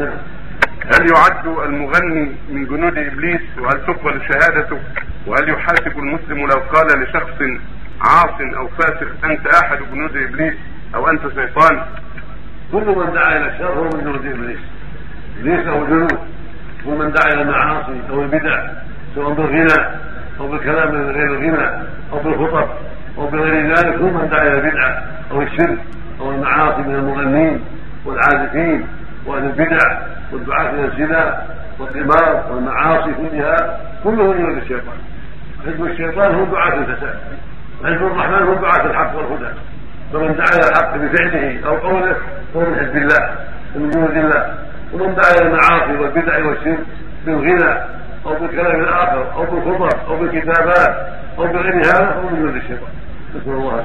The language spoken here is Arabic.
نعم. هل يعد المغني من جنود إبليس؟ وهل تقبل شهادته؟ وهل يحاسب المسلم لو قال لشخص عاص أو فاسق أنت أحد جنود إبليس أو أنت شيطان؟ كل من دعا إلى الشر هو من جنود إبليس. إبليس له جنود. كل من دعا إلى المعاصي أو البدع سواء بالغنى أو بالكلام من غير الغنى أو بالخطب أو بغير ذلك كل من دعا إلى البدعه أو الشرك أو المعاصي من المغنين والعازفين. وأهل البدع والدعاة إلى الزنا والقمار والمعاصي كلها كله من الشيطان. حزب الشيطان هم دعاة الفساد. حزب الرحمن هم دعاة الحق والهدى. فمن دعا إلى الحق بفعله أو قوله فهو من حزب الله ومن جنود الله. ومن دعا إلى المعاصي والبدع والشرك بالغنى أو بالكلام الآخر أو بالخطب أو بالكتابات أو بغير هذا فهو من جنود الشيطان. نسأل الله